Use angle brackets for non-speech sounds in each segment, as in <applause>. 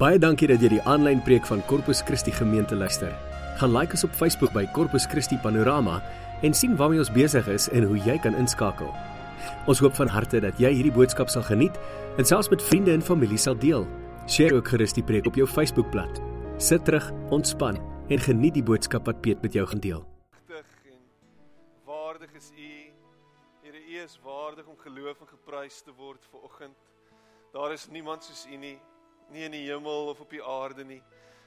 Baie dankie dat jy die aanlyn preek van Corpus Christi gemeente luister. Gaan like ons op Facebook by Corpus Christi Panorama en sien waarmee ons besig is en hoe jy kan inskakel. Ons hoop van harte dat jy hierdie boodskap sal geniet en selfs met vriende en familie sal deel. Deel ook gerus die preek op jou Facebookblad. Sit terug, ontspan en geniet die boodskap wat Piet met jou gaan deel. Magtig en waardig is U. Here, U is waardig om geloof en geprys te word vir oggend. Daar is niemand soos U nie nie in die hemel of op die aarde nie.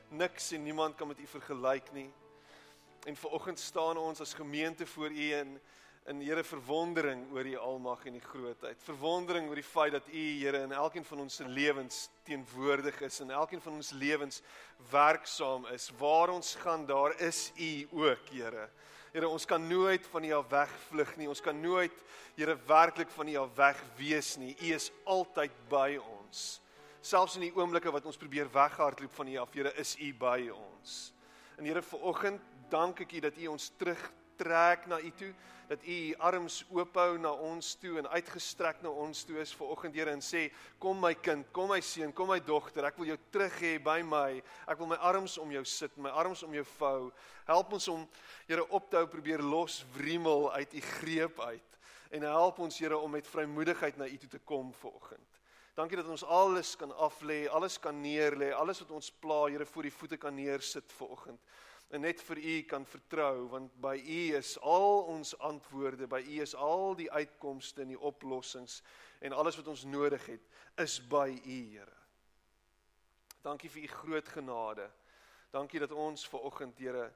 Niks en niemand kan met U vergelyk nie. En vanoggend staan ons as gemeente voor U in in Here verwondering oor U almag en U grootheid. Verwondering oor die feit dat U Here in elkeen van ons se lewens teenwoordig is en elkeen van ons lewens werksaam is. Waar ons gaan, daar is U ook, Here. Here, ons kan nooit van U af wegvlug nie. Ons kan nooit Here werklik van U af weg wees nie. U is altyd by ons selfs in die oomblikke wat ons probeer weghardloop van U af, Here, is U by ons. En Here, vanoggend dank ek U dat U ons terugtrek na U toe, dat U U arms oophou na ons toe en uitgestrek na ons toe is vanoggend, Here, en sê, kom my kind, kom my seun, kom my dogter, ek wil jou terug hê by my. Ek wil my arms om jou sit, my arms om jou vou. Help ons om Here op te hou probeer los wriemel uit U greep uit. En help ons Here om met vrymoedigheid na U toe te kom vanoggend. Dankie dat ons alles kan aflê, alles kan neerlê, alles wat ons pla, Here, voor die voete kan neersit vanoggend. En net vir U kan vertrou, want by U is al ons antwoorde, by U is al die uitkomste en die oplossings en alles wat ons nodig het, is by U, Here. Dankie vir U groot genade. Dankie dat ons vanoggend, Here,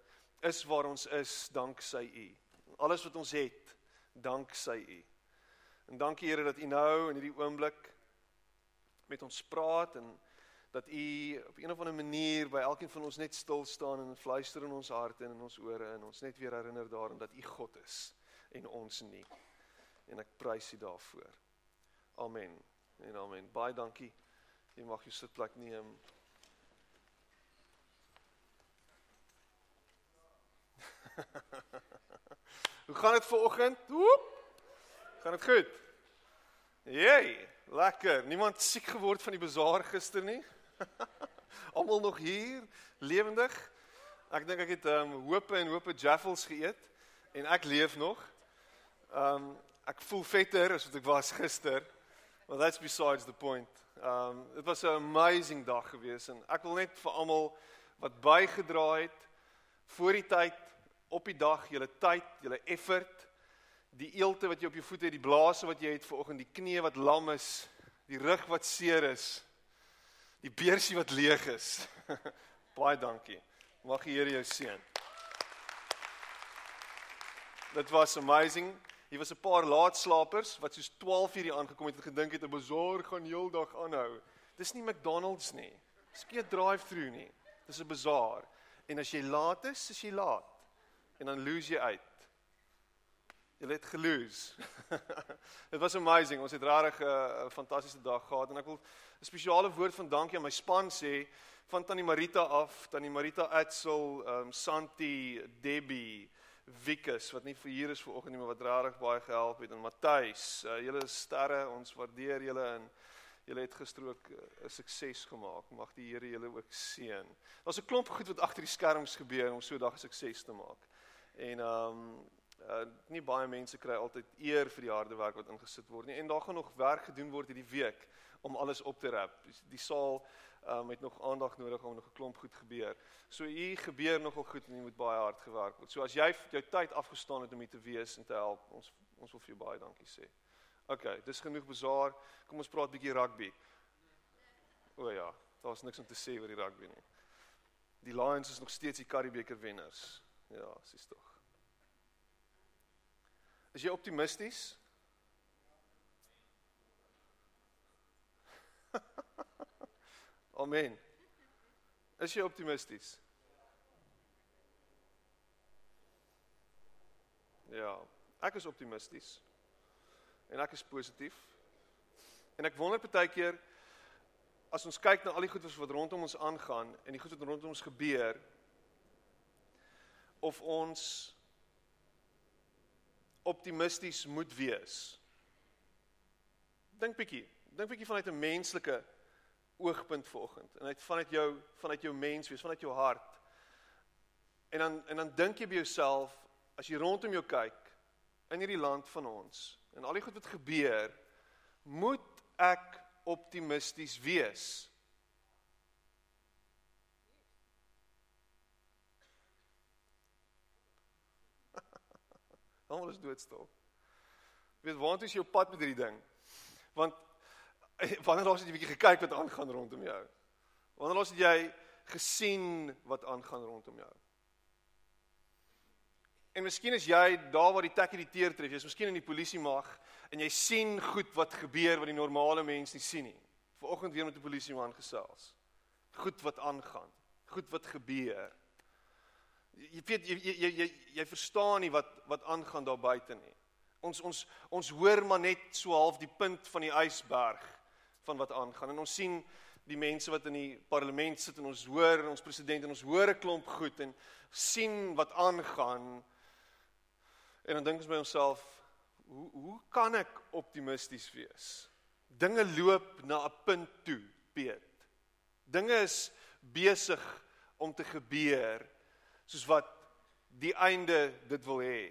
is waar ons is danksy U. Alles wat ons het, danksy U. En dankie Here dat U nou in hierdie oomblik met ons praat en dat u op een of ander manier by elkeen van ons net stil staan en fluister in ons harte en in ons ore en ons net weer herinner daaraan dat u God is en ons nie. En ek prys u daarvoor. Amen. En amen. Baie dankie. Jy mag jou sitplek neem. <laughs> Hoe gaan dit ver oggend? Hoep. Gaan dit goed? Jee. Lekker. Niemand siek geword van die bazaar gister nie. <laughs> Almal nog hier, lewendig. Ek dink ek het ehm um, hope en hope jaffles geëet en ek leef nog. Ehm um, ek voel vetter as wat ek was gister. Well that's besides the point. Ehm um, dit was 'n amazing dag gewees en ek wil net vir almal wat bygedra het voor die tyd op die dag, julle tyd, julle effort die eelte wat jy op jou voete het, die blaase wat jy het vanoggend, die knie wat lam is, die rug wat seer is, die beersie wat leeg is. <laughs> Baie dankie. Mag die Here jou seën. Dit was amazing. Hier was 'n paar laatslapers wat soos 12 uur hier aangekom het en gedink het 'n bazaar gaan heeldag aanhou. Dis nie McDonald's nie. Dis nie 'n drive-through nie. Dis 'n bazaar. En as jy laat is, is jy laat. En dan lose jy uit. Julle het geloos. <laughs> Dit was amazing. Ons het regtig 'n fantastiese dag gehad en ek wil 'n spesiale woord van dankie aan my span sê van Tannie Marita af, Tannie Marita Etsel, ehm um, Santi, Debbie, Wikus wat nie vir hier is vanoggend nie, maar wat regtig baie gehelp het en Matthys. Uh, julle is sterre. Ons waardeer julle en julle het gister ook 'n uh, sukses gemaak. Mag die Here julle ook seën. Daar's 'n klomp goed wat agter die skerms gebeur om so 'n dag 'n sukses te maak. En ehm um, uh, nie baie mense kry altyd eer vir die harde werk wat ingesit word nie en daar gaan nog werk gedoen word hierdie week om alles op te rap. Die, saal um, het nog aandag nodig om nog 'n klomp goed gebeur. So hier gebeur nogal goed en jy moet baie hard gewerk word. So as jy jou tyd afgestaan het om hier te wees en te help, ons ons wil vir jou baie dankie sê. OK, dis genoeg bazaar. Kom ons praat bietjie rugby. O ja, daar's niks om te sê oor die rugby nie. Die Lions is nog steeds die Currie beker wenners. Ja, sies tog. Is jy optimisties? <laughs> Amen. Is jy optimisties? Ja, ek is optimisties. En ek is positief. En ek wonder baie keer as ons kyk na al die goed wat rondom ons aangaan en die goed wat rondom ons gebeur of ons optimisties moet wees. Dink bietjie, dink bietjie vanuit 'n menslike oogpunt vanoggend en uit vanuit jou vanuit jou mens wees, vanuit jou hart. En dan en dan dink jy by jouself as jy rondom jou kyk in hierdie land van ons en al die goed wat gebeur, moet ek optimisties wees. Almal is doodstil. Weet waantoe is jou pad met hierdie ding? Want <laughs> wanneer laas het jy bietjie gekyk wat aangaan rondom jou? Wanneer laas het jy gesien wat aangaan rondom jou? En miskien is jy daar waar die tekkie die teer tref. Jy's miskien in die polisie mag en jy sien goed wat gebeur wat die normale mens nie sien nie. Vanoggend weer met 'n polisieman gesels. Goed wat aangaan, goed wat gebeur. Jy weet jy jy jy jy, verstaan nie wat wat aangaan daar buite nie. Ons ons ons hoor maar net so half die punt van die ysberg van wat aangaan. En ons sien die mense wat in die parlement sit en ons hoor ons president en ons hoor 'n klomp goed en sien wat aangaan. En dan dink ons by onsself, hoe hoe kan ek optimisties wees? Dinge loop na 'n punt toe, Piet. Dinge is besig om te gebeur soos wat die einde dit wil hê.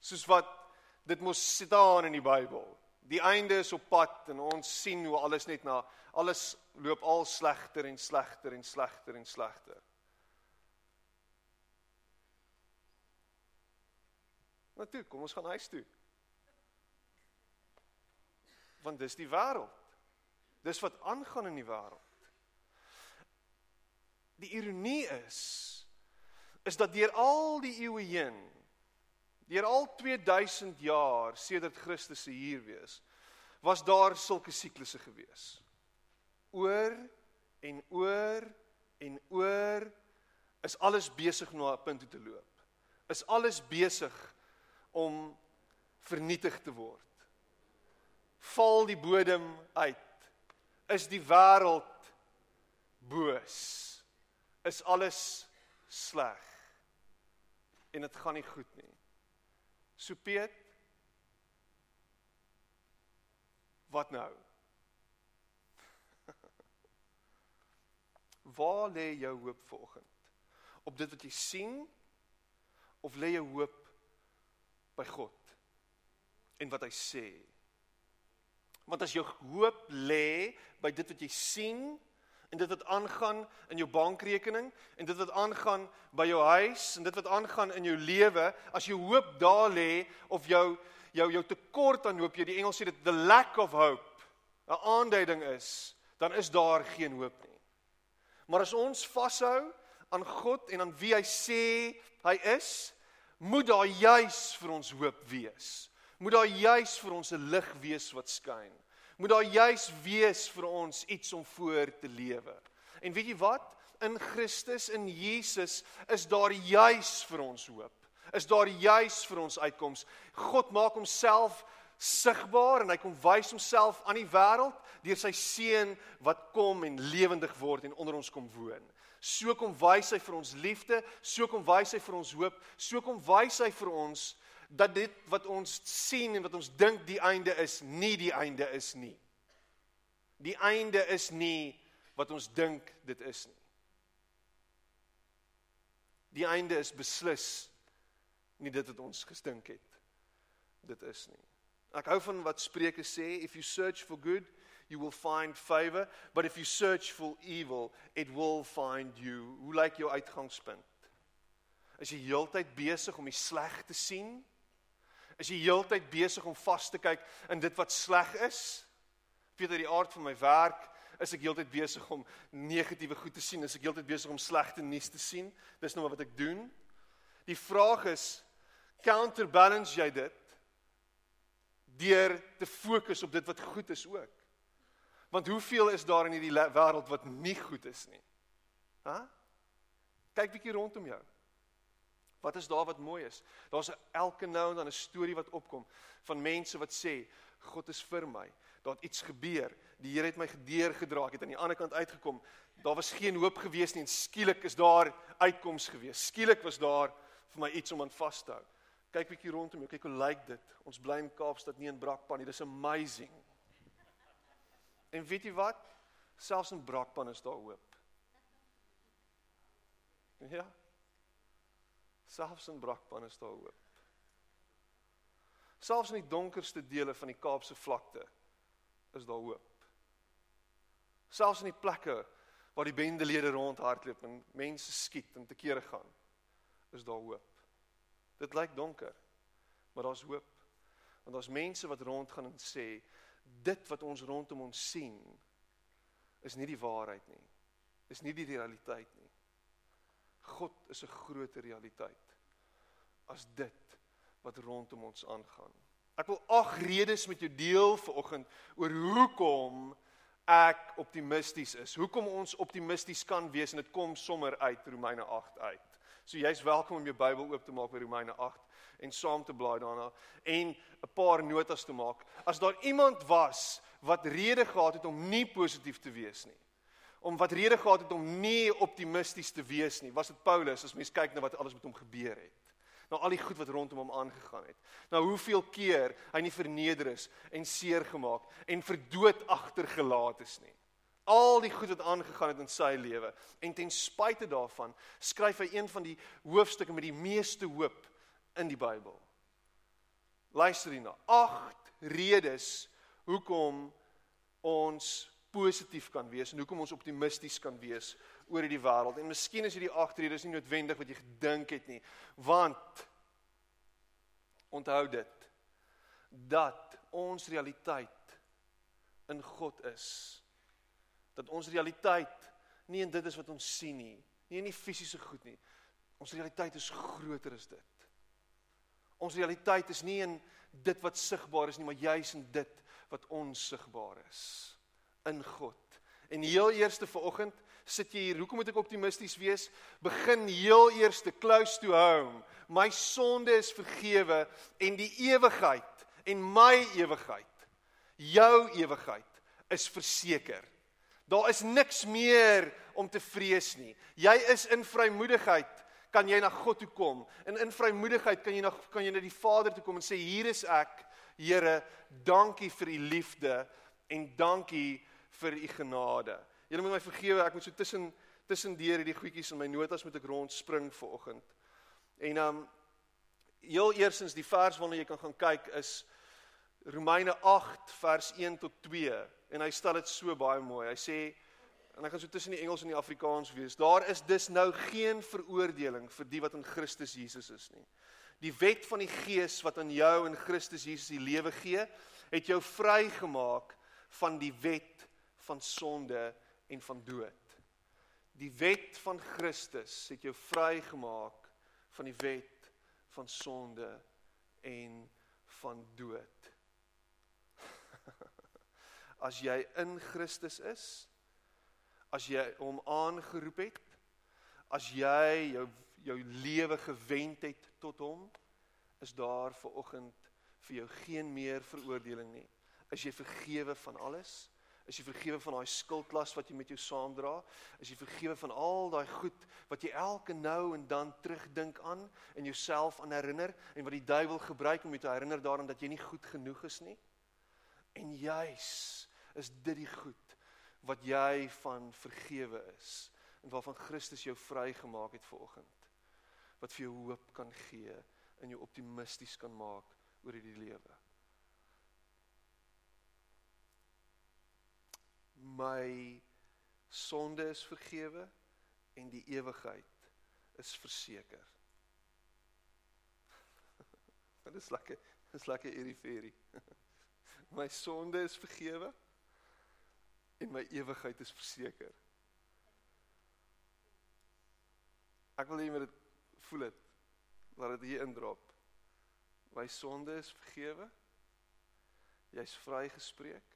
Soos wat dit mos staan in die Bybel. Die einde is op pad en ons sien hoe alles net na alles loop al slegter en slegter en slegter en slegter. Maar toe, kom ons gaan huis toe. Want dis die wêreld. Dis wat aangaan in die wêreld. Die ironie is is dat deur al die eeue heen Deur al 2000 jaar sedert Christus se hier wees, was daar sulke siklusse gewees. Oor en oor en oor is alles besig na 'n punt toe te loop. Is alles besig om vernietig te word. Val die bodem uit. Is die wêreld boos. Is alles sleg. En dit gaan nie goed nie. So Piet Wat nou? <laughs> Waar lê jou hoop vanoggend? Op dit wat jy sien of lê jou hoop by God en wat hy sê? Want as jou hoop lê by dit wat jy sien en dit wat aangaan in jou bankrekening en dit wat aangaan by jou huis en dit wat aangaan in jou lewe as jy hoop daar lê of jou jou jou tekort aan hoop jy die Engels sê dit the lack of hope. 'n aanduiding is dan is daar geen hoop nie. Maar as ons vashou aan God en aan wie hy sê hy is moet daar juis vir ons hoop wees. Moet daar juis vir ons 'n lig wees wat skyn moet daar juis wees vir ons iets om voor te lewe. En weet jy wat? In Christus in Jesus is daar juis vir ons hoop. Is daar juis vir ons uitkoms. God maak homself sigbaar en hy kom wys homself aan die wêreld deur sy seun wat kom en lewendig word en onder ons kom woon. So kom wys hy vir ons liefde, so kom wys hy vir ons hoop, so kom wys hy vir ons dat dit wat ons sien en wat ons dink die einde is, nie die einde is nie. Die einde is nie wat ons dink dit is nie. Die einde is beslis nie dit wat ons gestink het dit is nie. Ek hou van wat Spreuke sê, if you search for good, you will find favor, but if you search for evil, it will find you. Hoe lyk jou uitgangspunt? Is jy heeltyd besig om die sleg te sien? Is jy heeltyd besig om vas te kyk in dit wat sleg is? Weet jy die aard van my werk is ek heeltyd besig om negatiewe goed te sien, is ek heeltyd besig om slegte nuus te sien. Dis nou wat ek doen. Die vraag is counterbalance jy dit deur te fokus op dit wat goed is ook. Want hoeveel is daar in hierdie wêreld wat nie goed is nie? Hæ? Kyk bietjie rondom jou. Wat is daar wat mooi is? Daar's elke nou en dan 'n storie wat opkom van mense wat sê God is vir my. Daar het iets gebeur. Die Here het my gedeur gedra. Ek het aan die ander kant uitgekom. Daar was geen hoop gewees nie en skielik is daar uitkoms gewees. Skielik was daar vir my iets om aan vas te hou. Kyk bietjie rondom jou. Kyk hoe lyk dit. Ons bly in Kaapstad nie in Brakpan nie. Dis amazing. En weet jy wat? Selfs in brakpan is daar hoop. Ja. Selfs in brakpan is daar hoop. Selfs in die donkerste dele van die Kaapse vlakte is daar hoop. Selfs in die plekke waar die bendelede rondhardloop en mense skiet en te kere gaan, is daar hoop. Dit lyk donker, maar daar's hoop. Want daar's mense wat rondgaan en sê dit wat ons rondom ons sien is nie die waarheid nie. Is nie die realiteit nie. God is 'n groter realiteit as dit wat rondom ons aangaan. Ek wil ag redes met jou deel vanoggend oor hoekom ek optimisties is. Hoekom ons optimisties kan wees en dit kom sommer uit Romeine 8 uit. So jy's welkom om jou Bybel oop te maak by Romeine 8 en saam te blaai daarna en 'n paar notas te maak. As daar iemand was wat rede gehad het om nie positief te wees nie, om wat rede gehad het om nie optimisties te wees nie, was dit Paulus as mens kyk na wat alles met hom gebeur het. Na al die goed wat rondom hom aangegaan het. Nou hoeveel keer hy nie verneder is en seer gemaak en vir dood agtergelaat is nie al die goed wat aangegaan het in sy lewe en ten spyte daarvan skryf hy een van die hoofstukke met die meeste hoop in die Bybel. Luister hierna. 8 redes hoekom ons positief kan wees en hoekom ons optimisties kan wees oor hierdie wêreld. En miskien is hierdie 8 redes nie noodwendig wat jy gedink het nie, want onthou dit dat ons realiteit in God is dat ons realiteit nie in dit is wat ons sien nie, nie in die fisiese goed nie. Ons realiteit is groter as dit. Ons realiteit is nie in dit wat sigbaar is nie, maar juis in dit wat onsigbaar is in God. En heel eerste vanoggend sit jy hier, hoekom moet ek optimisties wees? Begin heel eerste close to home. My sonde is vergewe en die ewigheid en my ewigheid, jou ewigheid is verseker. Daar is niks meer om te vrees nie. Jy is in vrymoedigheid kan jy na God toe kom. En in vrymoedigheid kan jy na kan jy na die Vader toe kom en sê hier is ek, Here, dankie vir u liefde en dankie vir u genade. Julle moet my vergewe, ek moet so tussen tussen deur hierdie goedjies in my notas moet ek rondspring vanoggend. En um heel eersins die vers waarna jy kan gaan kyk is Romeine 8 vers 1 tot 2 en hy stel dit so baie mooi. Hy sê en ek gaan so tussen die Engels en die Afrikaans wees. Daar is dus nou geen veroordeling vir die wat in Christus Jesus is nie. Die wet van die Gees wat aan jou in Christus Jesus die lewe gee, het jou vrygemaak van die wet van sonde en van dood. Die wet van Christus het jou vrygemaak van die wet van sonde en van dood <laughs> as jy in Christus is, as jy hom aangeroep het, as jy jou jou lewe gewend het tot hom, is daar ver oggend vir jou geen meer veroordeling nie. Is jy vergewe van alles? Is jy vergewe van daai skuldlas wat jy met jou saamdra? Is jy vergewe van al daai goed wat jy elke nou en dan terugdink aan en jouself aan herinner en wat die duiwel gebruik om jou te herinner daaraan dat jy nie goed genoeg is nie? En juis is dit die goed wat jy van vergewe is en waarvan Christus jou vrygemaak het vanoggend. Wat vir jou hoop kan gee en jou optimisties kan maak oor hierdie lewe. My sonde is vergewe en die ewigheid is verseker. <laughs> Dit is lekker, dit is lekker hierdie ferie. <laughs> My sonde is vergewe en my ewigheid is verseker. Ek wil hê jy moet dit voel dit laat dit hier indrop. My sonde is vergewe. Jy's vrygespreek.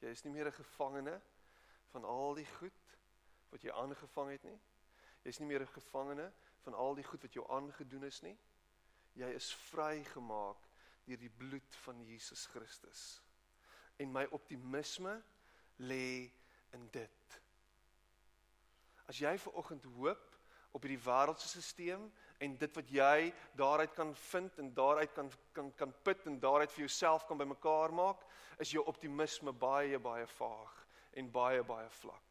Jy is nie meer 'n gevangene van al die goed wat jy aangevang het nie. Jy's nie meer 'n gevangene van al die goed wat jou aangedoen is nie. Jy is vrygemaak deur die bloed van Jesus Christus. En my optimisme lê in dit. As jy ver oggend hoop op hierdie wêreldse stelsel en dit wat jy daaruit kan vind en daaruit kan kan kan put en daaruit vir jouself kan bymekaar maak, is jou optimisme baie baie vaag en baie baie vlak.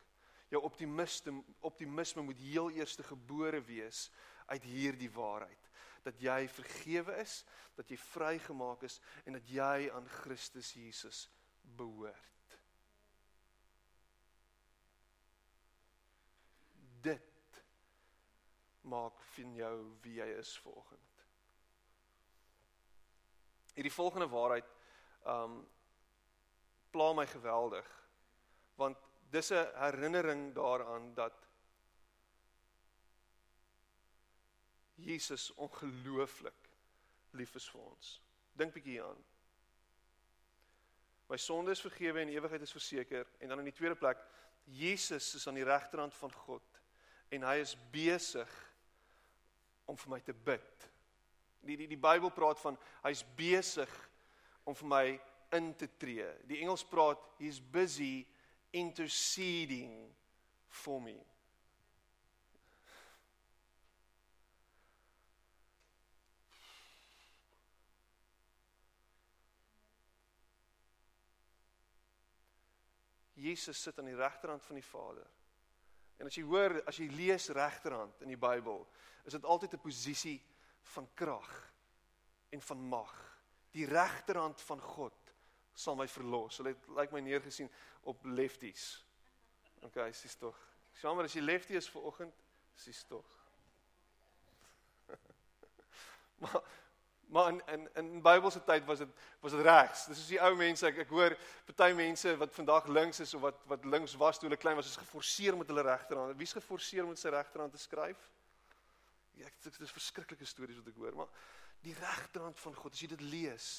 Jou optimisme optimisme moet heel eers gebore wees uit hierdie waarheid dat jy vergewe is, dat jy vrygemaak is en dat jy aan Christus Jesus behoort. Dit maak van jou wie jy is vanoggend. Hierdie volgende waarheid um pla my geweldig want dis 'n herinnering daaraan dat Jesus ongelooflik lief is vir ons. Dink bietjie aan. My sonde is vergewe en ewigheid is verseker en dan in die tweede plek Jesus is aan die regterhand van God en hy is besig om vir my te bid. Die die die Bybel praat van hy's besig om vir my in te tree. Die Engels praat he's busy interceding for me. Jesus sit aan die regterhand van die Vader. En as jy hoor, as jy lees regterhand in die Bybel, is dit altyd 'n posisie van krag en van mag. Die regterhand van God sal my verlos. Hulle het lyk like my neergesien op lefties. OK, sies tog. Jammer as jy leftie is vir oggend, sies tog. <laughs> maar Maar in in in Bybelse tyd was dit was dit regs. Dis is die ou mense ek ek hoor party mense wat vandag links is of wat wat links was toe hulle klein was is geforseer met hulle regterhand. Wie's geforseer met sy regterhand te skryf? Ja, dit is verskriklike stories wat ek hoor, maar die regterhand van God, as jy dit lees,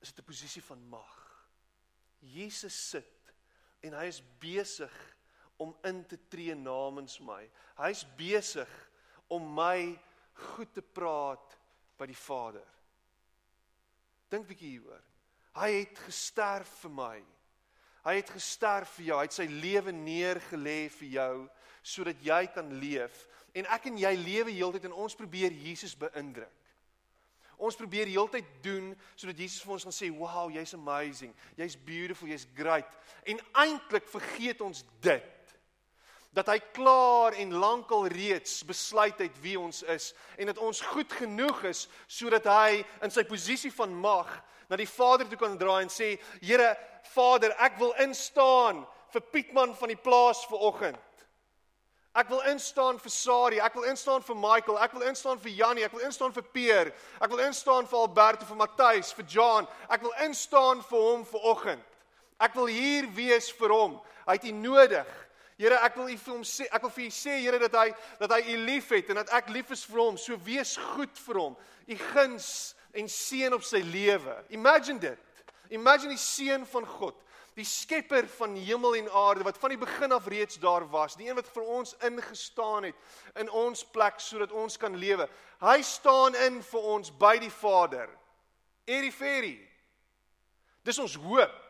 is dit 'n posisie van mag. Jesus sit en hy is besig om in te tree namens my. Hy's besig om my goed te praat by die Vader. Dink bietjie hieroor. Hy het gesterf vir my. Hy het gesterf vir jou. Hy het sy lewe neergelê vir jou sodat jy kan leef. En ek en jy lewe heeltyd en ons probeer Jesus beïndruk. Ons probeer heeltyd doen sodat Jesus vir ons gaan sê, "Wow, jy's amazing. Jy's beautiful, jy's great." En eintlik vergeet ons dit dat hy klaar en lankal reeds besluit het wie ons is en dat ons goed genoeg is sodat hy in sy posisie van mag na die Vader toe kan draai en sê Here Vader ek wil instaan vir Pietman van die plaas vanoggend Ek wil instaan vir Sari, ek wil instaan vir Michael, ek wil instaan vir Jannie, ek wil instaan vir Peer, ek wil instaan vir Alberto, vir Matthys, vir John. Ek wil instaan vir hom vanoggend. Ek wil hier wees vir hom. Hy het U nodig. Here, ek wil u vir hom sê, ek wil vir u sê Here dat hy dat hy u liefhet en dat ek lief is vir hom. So wees goed vir hom. U guns en seën op sy lewe. Imagine dit. Imagine die seën van God, die skepper van hemel en aarde wat van die begin af reeds daar was, die een wat vir ons ingestaan het in ons plek sodat ons kan lewe. Hy staan in vir ons by die Vader. Eriferi. Dis ons hoop.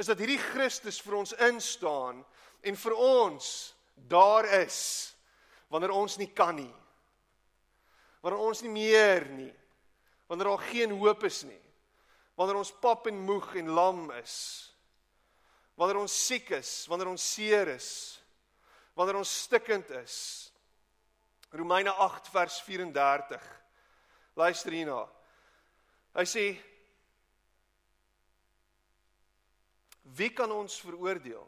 Is dat hierdie Christus vir ons instaan en vir ons daar is wanneer ons nie kan nie. Wanneer ons nie meer nie. Wanneer daar geen hoop is nie. Wanneer ons pap en moeg en lam is. Wanneer ons siek is, wanneer ons seer is. Wanneer ons stikkend is. Romeine 8 vers 34. Luister hierna. Hy sê Wie kan ons veroordeel?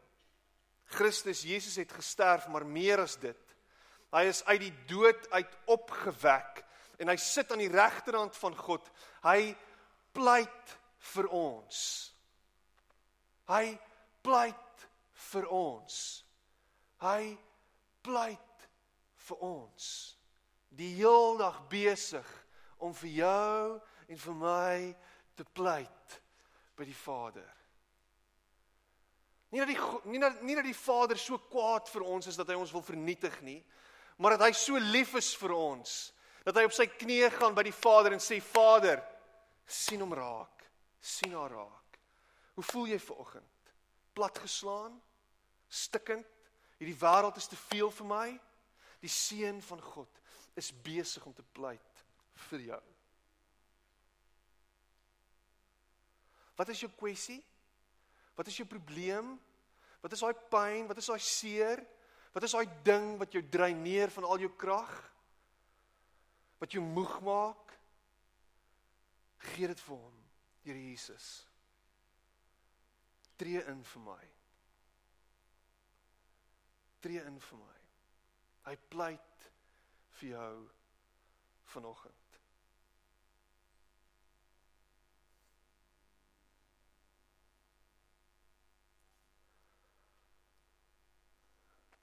Christus Jesus het gesterf, maar meer as dit. Hy is uit die dood uit opgewek en hy sit aan die regterhand van God. Hy pleit vir ons. Hy pleit vir ons. Hy pleit vir ons. Die heeldag besig om vir jou en vir my te pleit by die Vader. Nie dat die nie dat nie dat die Vader so kwaad vir ons is dat hy ons wil vernietig nie, maar dat hy so lief is vir ons dat hy op sy knieë gaan by die Vader en sê Vader, sien hom raak, sien haar raak. Hoe voel jy vanoggend? Platgeslaan? Stikkend? Hierdie wêreld is te veel vir my? Die seun van God is besig om te pleit vir jou. Wat is jou kwessie? Wat is jou probleem? Wat is daai pyn? Wat is daai seer? Wat is daai ding wat jou dreineer van al jou krag? Wat jou moeg maak? Gee dit vir hom, Here Jesus. Tree in vir my. Tree in vir my. Hy pleit vir jou vanoggend.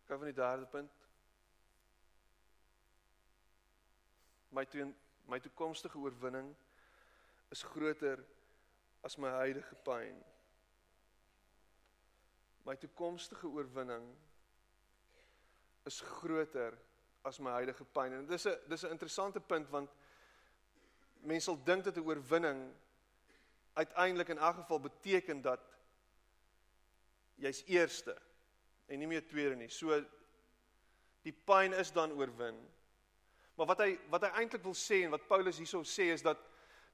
Gaan van die derde punt. My toe my toekomstige oorwinning is groter as my huidige pyn. My toekomstige oorwinning is groter as my huidige pyn. En dis 'n dis 'n interessante punt want mense sal dink dat 'n oorwinning uiteindelik in elk geval beteken dat jy's eerste en nie meer tweede nie. So die pyn is dan oorwin. Maar wat hy wat hy eintlik wil sê en wat Paulus hierso sê is dat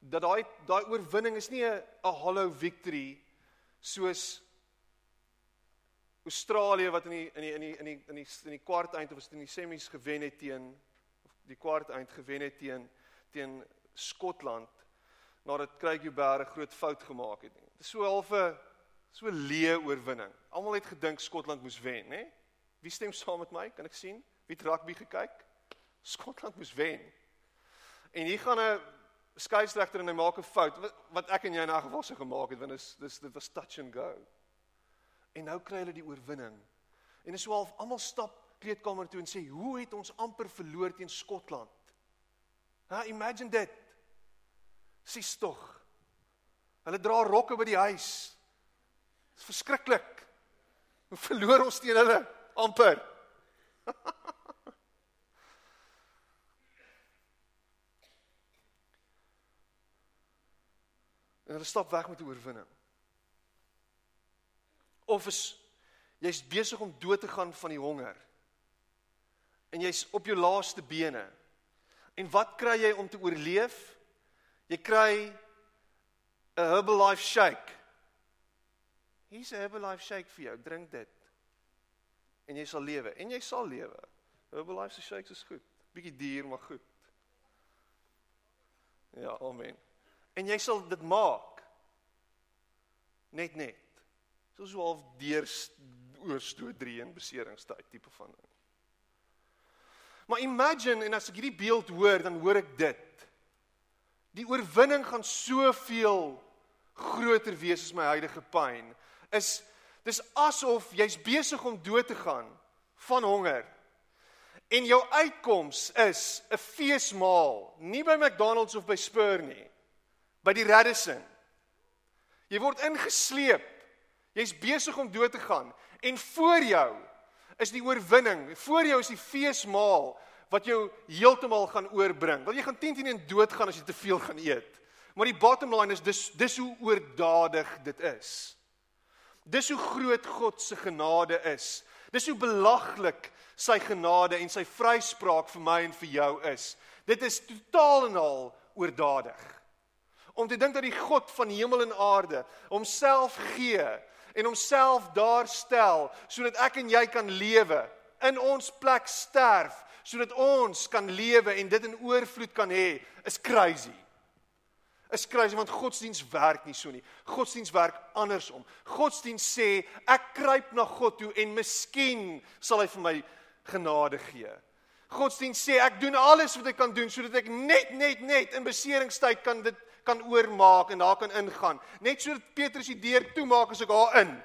dat daai daai oorwinning is nie 'n hollow victory soos Australië wat in die in die in die in die in die in die kwart eind of was dit in die semies gewen het teen of die kwart eind gewen het teen teen Skotland nadat Craig Jubber 'n groot fout gemaak het nie. Dit is so half 'n So leë oorwinning. Almal het gedink Skotland moes wen, hè? Wie stem saam met my? Kan ek sien? Wie het rugby gekyk? Skotland moes wen. En hier gaan 'n skeieregter en hy maak 'n fout wat ek en jy in 'n geval sou gemaak het want dis dis dit was touch and go. En nou kry hulle die oorwinning. En is so half almal stap kleedkamer toe en sê, "Hoe het ons amper verloor teen Skotland?" Ha, imagine dit. Sis tog. Hulle dra rokke by die huis. Dis verskriklik. Hoe verloor ons teen hulle amper? <laughs> en hulle stap weg met 'n oorwinning. Of is jy's besig om dood te gaan van die honger. En jy's op jou laaste bene. En wat kry jy om te oorleef? Jy kry 'n Herbalife shake. Hier's 'n Herbalife shake vir jou. Drink dit. En jy sal lewe. En jy sal lewe. Herbalife se shakes is goed. Bietjie duur, maar goed. Ja, amen. En jy sal dit maak. Net net. Soos half deur oorstoot 3 in beseringstyd tipe van ding. Maar imagine en as ek hierdie beeld hoor, dan hoor ek dit. Die oorwinning gaan soveel groter wees as my huidige pyn is dis asof jy's besig om dood te gaan van honger. En jou uitkoms is 'n feesmaal, nie by McDonald's of by Spur nie, by die Radisson. Jy word ingesleep. Jy's besig om dood te gaan en voor jou is die oorwinning. Voor jou is die feesmaal wat jou heeltemal gaan oorbring. Want jy gaan teen teen en dood gaan as jy te veel gaan eet. Maar die bottom line is dis dis hoe oordadig dit is. Dis hoe groot God se genade is. Dis hoe belaglik sy genade en sy vryspraak vir my en vir jou is. Dit is totaal en al oordadig. Om te dink dat die God van hemel en aarde homself gee en homself daar stel sodat ek en jy kan lewe, in ons plek sterf sodat ons kan lewe en dit in oorvloed kan hê, is crazy is crazy want godsdiens werk nie so nie. Godsdiens werk andersom. Godsdiens sê ek kruip na God toe en miskien sal hy vir my genade gee. Godsdiens sê ek doen alles wat ek kan doen sodat ek net net net in beseringstyd kan dit kan oormaak en daar kan ingaan. Net sodat Petrus die deur toemaak as ek daar in.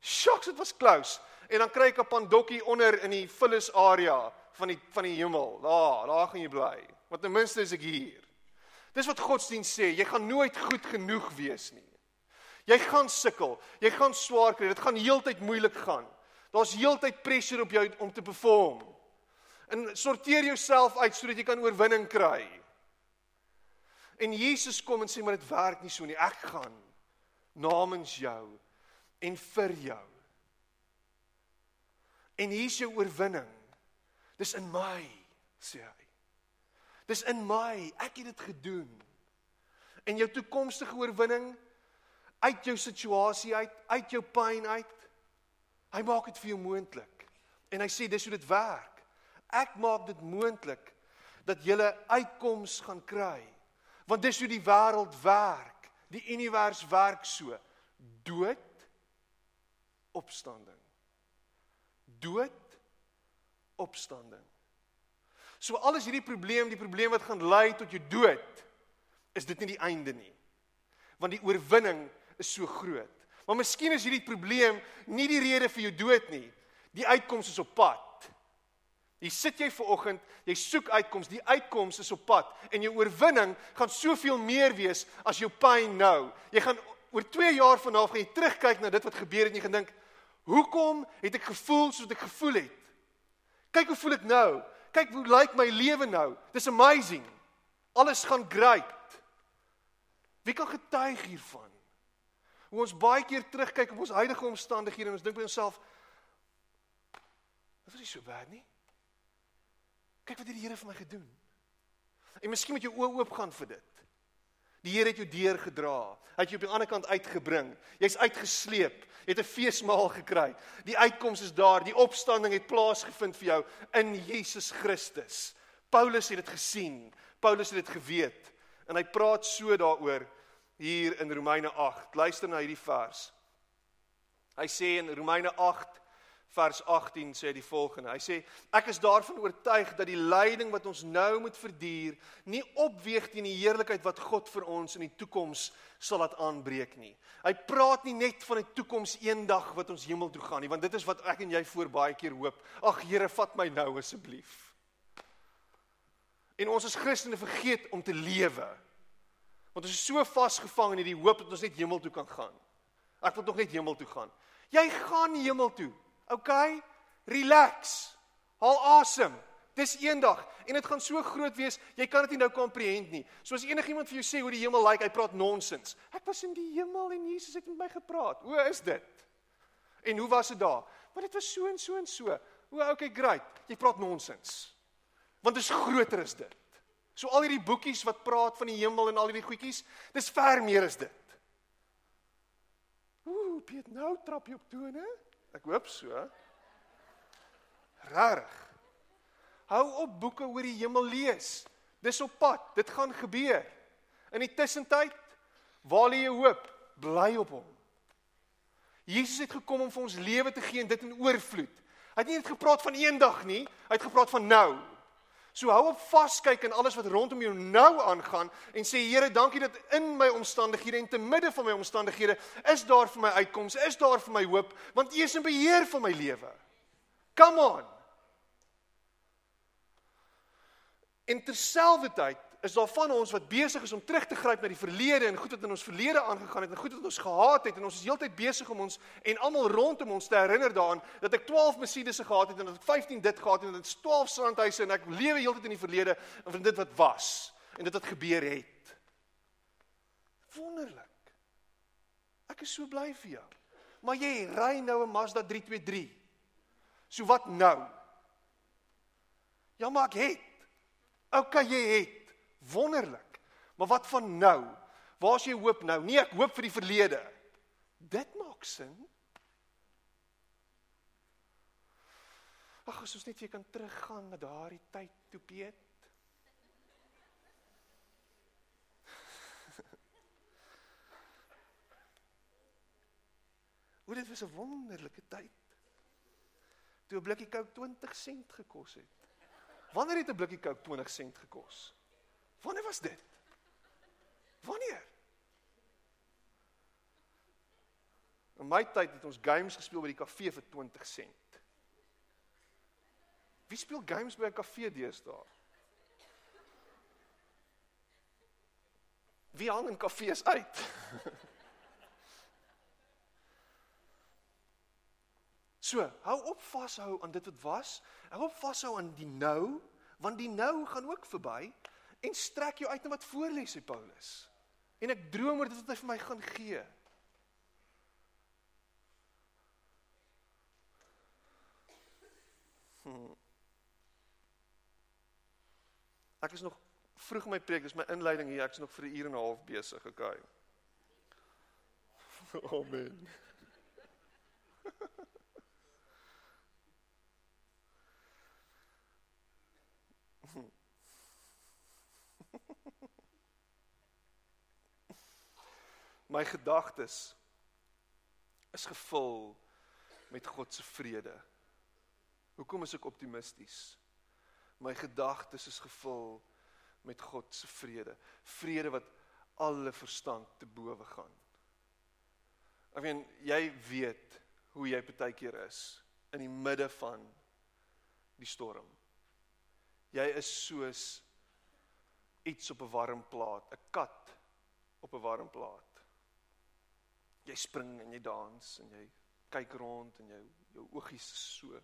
Shocks, dit was close. En dan kry ek 'n pandokkie onder in die vullis area van die van die hemel. Daar, daar gaan jy bly. Want ten minste is ek hier. Dis wat godsdienst sê, jy gaan nooit goed genoeg wees nie. Jy gaan sukkel, jy gaan swaar kry, dit gaan heeltyd moeilik gaan. Daar's heeltyd pressure op jou om te perform. En sorteer jouself uit sodat jy kan oorwinning kry. En Jesus kom en sê maar dit werk nie so nie. Ek gaan namens jou en vir jou. En hier is jou oorwinning. Dis in my, sê hy. Dis in my. Ek het dit gedoen. En jou toekomstige oorwinning uit jou situasie uit, uit jou pyn uit. Hy maak dit vir jou moontlik. En hy sê dis hoe dit werk. Ek maak dit moontlik dat jy 'n uitkoms gaan kry. Want dis hoe die wêreld werk. Die univers werk so. Dood opstanding. Dood opstanding. So alles hierdie probleem, die probleem wat gaan lei tot jou dood, is dit nie die einde nie. Want die oorwinning is so groot. Maar miskien is hierdie probleem nie die rede vir jou dood nie. Die uitkoms is op pad. Jy sit jy ver oggend, jy soek uitkoms, die uitkoms is op pad en jou oorwinning gaan soveel meer wees as jou pyn nou. Jy gaan oor 2 jaar van nou af gaan jy terugkyk na dit wat gebeur het en jy gaan dink, "Hoekom het ek gevoel soos ek gevoel het?" Kyk hoe voel ek nou? Kyk hoe lyk my lewe nou? Dis amazing. Alles gaan great. Wie kan getuig hiervan? Hoe ons baie keer terugkyk op ons huidige omstandighede en ons dink by onsself, "Dit was nie so bad nie." Kyk wat het die Here vir my gedoen. En miskien moet jy oë oop gaan vir dit. Die Here het jou deur gedra. Hy het jou op die ander kant uitgebring. Jy's uitgesleep. Jy het 'n feesmaal gekry. Die uitkoms is daar. Die opstanding het plaasgevind vir jou in Jesus Christus. Paulus het dit gesien. Paulus het dit geweet. En hy praat so daaroor hier in Romeine 8. Luister na hierdie vers. Hy sê in Romeine 8 vers 18 sê die volgende. Hy sê ek is daarvan oortuig dat die lyding wat ons nou moet verduur nie opweeg teen die heerlikheid wat God vir ons in die toekoms sal laat aanbreek nie. Hy praat nie net van 'n toekoms eendag wat ons hemel toe gaan nie, want dit is wat ek en jy voor baie keer hoop. Ag Here, vat my nou asseblief. En ons as Christene vergeet om te lewe. Want ons is so vasgevang in hierdie hoop dat ons net hemel toe kan gaan. Ek wil tog net hemel toe gaan. Jy gaan hemel toe. OK, relax. Haal asem. Dis eendag en dit gaan so groot wees, jy kan dit nie nou komprehend nie. So as enigiemand vir jou sê hoe die hemel lyk, like, hy praat nonsens. Ek was in die hemel en Jesus het met my gepraat. Hoe is dit? En hoe was dit daar? Maar dit was so en so en so. O, okay, great. Jy praat nonsens. Want dit is groter as dit. So al hierdie boekies wat praat van die hemel en al hierdie goedjies, dis ver meer as dit. Ooh, Piet, nou trap jy op tone, hè? Ek hoop so. Rarig. Hou op boeke oor die hemel lees. Dis op pad. Dit gaan gebeur. In die tussentyd, waar lê jou hoop? Bly op hom. Jesus het gekom om vir ons lewe te gee en dit in oorvloed. Hy het nie net gepraat van eendag nie, hy het gepraat van nou. So hou op vaskyk in alles wat rondom jou nou aangaan en sê Here, dankie dat in my omstandighede en te midde van my omstandighede is daar vir my uitkoms, is daar vir my hoop, want U is in beheer van my lewe. Come on. En terselfdertyd is daar van ons wat besig is om terug te gryp na die verlede en goed wat in ons verlede aangegaan het en goed wat ons gehaat het en ons is heeltyd besig om ons en almal rondom ons te herinner daaraan dat ek 12 Mercedes'e gehad het en dat ek 15 dit gehad het en dat ek 12 strandhuise en ek lewe heeltyd in die verlede en van dit wat was en dit wat gebeur het. Wonderlik. Ek is so bly vir jou. Maar jy ry nou 'n Mazda 323. So wat nou? Ja, maar ek het. Okay, jy het wonderlik. Maar wat van nou? Waar is jou hoop nou? Nee, ek hoop vir die verlede. Dit maak sin. Ag, as ons net weer kan teruggaan na daardie tyd toe Piet. <laughs> Hoe dit was 'n wonderlike tyd. Toe 'n blikkie Coke 20 sent gekos het. Wanneer het 'n blikkie Coke 20 sent gekos? Wanneer was dit? Wanneer? In my tyd het ons games gespeel by die kafee vir 20 sent. Wie speel games by 'n kafee deesdae? Wie hang in kafees uit? <laughs> so, hou op vashou aan dit wat was. Hou op vashou aan die nou, want die nou gaan ook verby en strek jou uit na wat voor lê sê Paulus. En ek droom oor dit wat hy vir my gaan gee. Hmm. Ek is nog vroeg in my preek, dis my inleiding hier. Ek is nog vir 'n uur en 'n half besig, okay. <laughs> Amen. My gedagtes is gevul met God se vrede. Hoekom is ek optimisties? My gedagtes is gevul met God se vrede. Vrede wat alle verstand te bowe gaan. Ek meen jy weet hoe jy partykeer is in die midde van die storm. Jy is soos iets op 'n warm plaas, 'n kat op 'n warm plaas. Jy spring en jy dans en jy kyk rond en jou jou oogies is so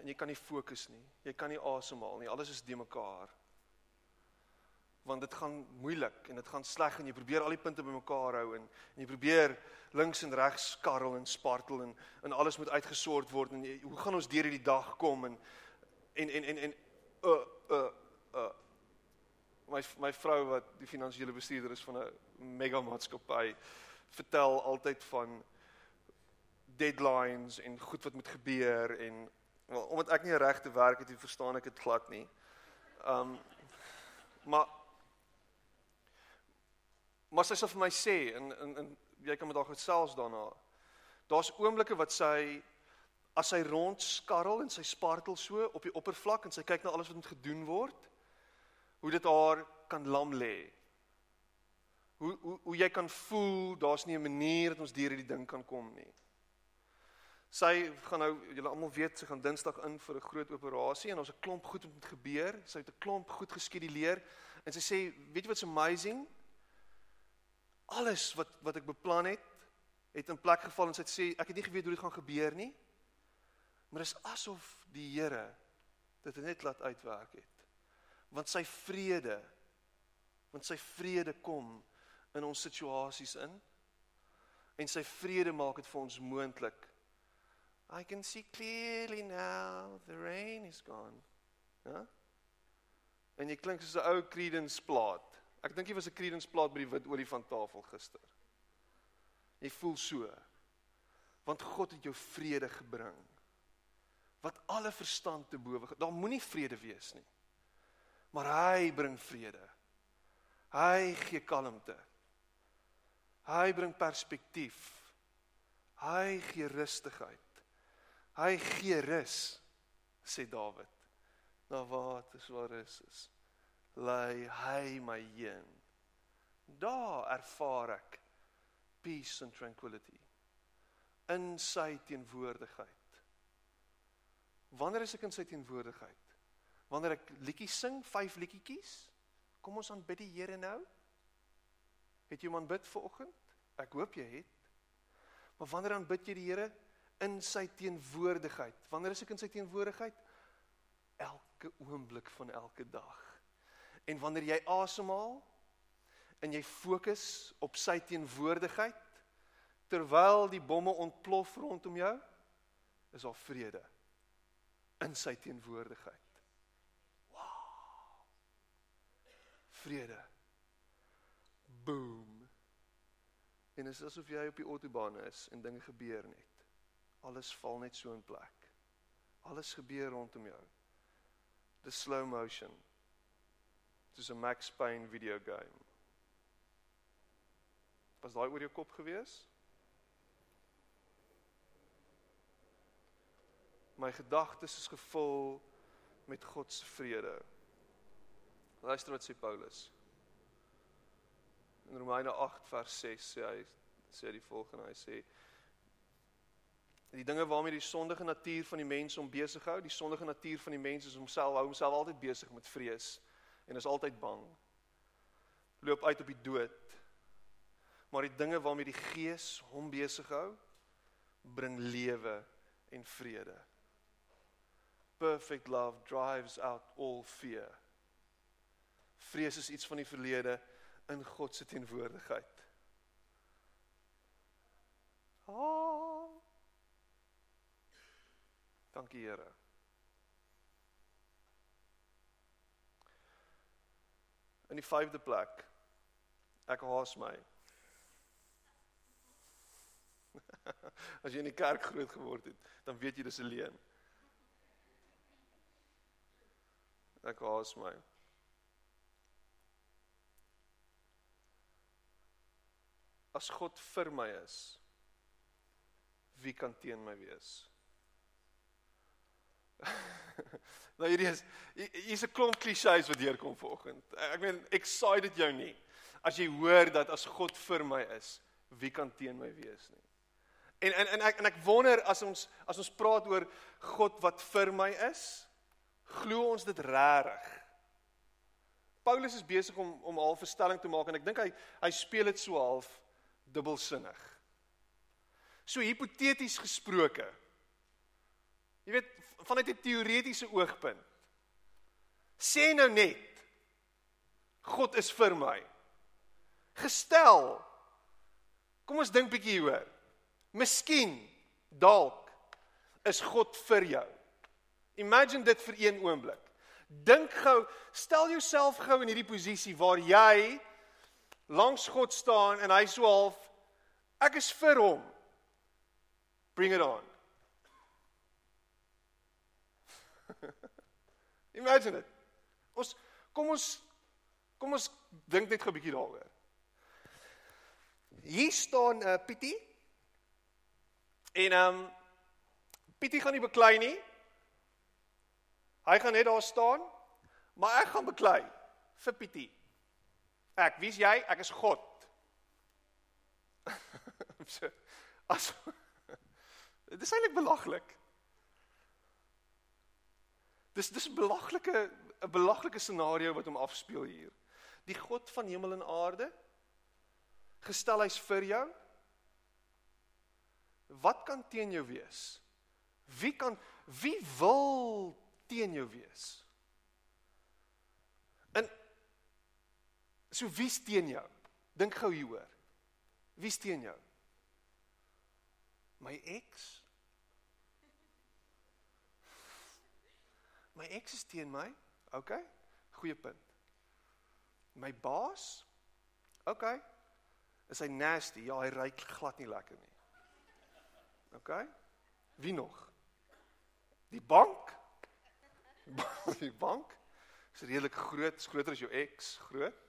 en jy kan nie fokus nie. Jy kan nie asemhaal nie. Alles is de mekaar. Want dit gaan moeilik en dit gaan sleg en jy probeer al die punte bymekaar hou en, en jy probeer links en regs skarrel en spartel en en alles moet uitgesort word en jy, hoe gaan ons deur hierdie dag kom en en en en en uh uh uh my my vrou wat die finansiële bestuurder is van 'n mega maatskappy vertel altyd van deadlines en goed wat moet gebeur en wel omdat ek nie regte werk het, verstaan ek dit glad nie. Um maar maar sy sê vir my sê en en, en jy kan met haar gesels daarna. Daar's oomblikke wat sy as sy rond skarrel en sy spartel so op die oppervlak en sy kyk na alles wat moet gedoen word, hoe dit haar kan lam lê. Hoe hoe hoe jy kan voel daar's nie 'n manier dat ons deur hierdie ding kan kom nie. Sy gaan nou julle almal weet sy gaan Dinsdag in vir 'n groot operasie en ons 'n klomp goed moet gebeur. Sy het 'n klomp goed geskeduleer en sy sê, "Weet jy wat's amazing? Alles wat wat ek beplan het, het in plek geval en sy het sê, ek het nie geweet hoe dit gaan gebeur nie. Maar dit is asof die Here dit net laat uitwerk het. Want sy vrede want sy vrede kom in ons situasies in en sy vrede maak dit vir ons moontlik I can see clearly now the rain is gone. Ja? En jy klink soos 'n ou Creedence plaat. Ek dink jy was 'n Creedence plaat by die wit olifant tafel gister. Jy voel so. Want God het jou vrede gebring. Wat alle verstand te bowe. Daar moenie vrede wees nie. Maar hy bring vrede. Hy gee kalmte. Hy bring perspektief. Hy gee rustigheid. Hy gee rus, sê Dawid. Na waters waar rus is, lê hy my heen. Daar ervaar ek peace and tranquility in sy teenwoordigheid. Wanneer is ek in sy teenwoordigheid? Wanneer ek liedjies sing, vyf liedjies? Kom ons aanbid die Here nou? Het jy iemand bid vir oggend? Ek hoop jy het. Maar wanneer aanbid jy die Here? in sy teenwoordigheid. Wanneer is ek in sy teenwoordigheid? Elke oomblik van elke dag. En wanneer jy asemhaal en jy fokus op sy teenwoordigheid terwyl die bomme ontplof rondom jou, is daar vrede in sy teenwoordigheid. Wow. Vrede. Boom. En dit is asof jy op die autobaan is en dinge gebeur net. Alles val net so in plek. Alles gebeur rondom jou. The slow motion. Dis 'n Max Payne video game. Was daai oor jou kop gewees? My gedagtes is gevul met God se vrede. Luister wat sê Paulus. In Romeine 8 vers 6 sê hy sê die volgende, hy sê die dinge waarmee die sondige natuur van die mens om besig hou, die sondige natuur van die mens is homself hou homself altyd besig met vrees en is altyd bang. Loop uit op die dood. Maar die dinge waarmee die gees hom besig hou, bring lewe en vrede. Perfect love drives out all fear. Vrees is iets van die verlede in God se teenwoordigheid. Oh. Dankie Here. In die vyfde plek ek haas my. <laughs> As jy in die kerk groot geword het, dan weet jy dis 'n leuen. Ek haas my. As God vir my is, wie kan teen my wees? <laughs> nou hierdie is hier's 'n klomp klisjées wat deurkom vanoggend. Ek meen excited jou nie as jy hoor dat as God vir my is, wie kan teen my wees nie. En en en ek en ek wonder as ons as ons praat oor God wat vir my is, glo ons dit regtig? Paulus is besig om om half 'n stelling te maak en ek dink hy hy speel dit so half dubbelsinnig. So hipoteties gesproke. Jy weet vanuit 'n teoretiese oogpunt. Sê nou net God is vir my. Gestel. Kom ons dink bietjie hieroor. Miskien dalk is God vir jou. Imagine dit vir een oomblik. Dink gou, stel jouself gou in hierdie posisie waar jy langs God staan en hy so half ek is vir hom. Bring it on. <laughs> Imagine dit. Ons kom ons kom ons dink net 'n bietjie daaroor. Hier staan 'n uh, Pietie. En ehm um, Pietie gaan nie beklei nie. Hy gaan net daar staan. Maar ek gaan beklei vir Pietie. Ek, wie's jy? Ek is God. <laughs> As <laughs> Dit is eintlik belaglik. Dis dis 'n belaglike 'n belaglike scenario wat hom afspeel hier. Die God van hemel en aarde gestel hy's vir jou. Wat kan teen jou wees? Wie kan wie wil teen jou wees? En so wie's teen jou? Dink gou hieroor. Wie's teen jou? My ex? My ex is teen my. OK. Goeie punt. My baas? OK. Is hy nasty? Ja, hy ryk glad nie lekker nie. OK. Wie nog? Die bank? <laughs> Die bank is redelik groot, is groter as jou ex, groot.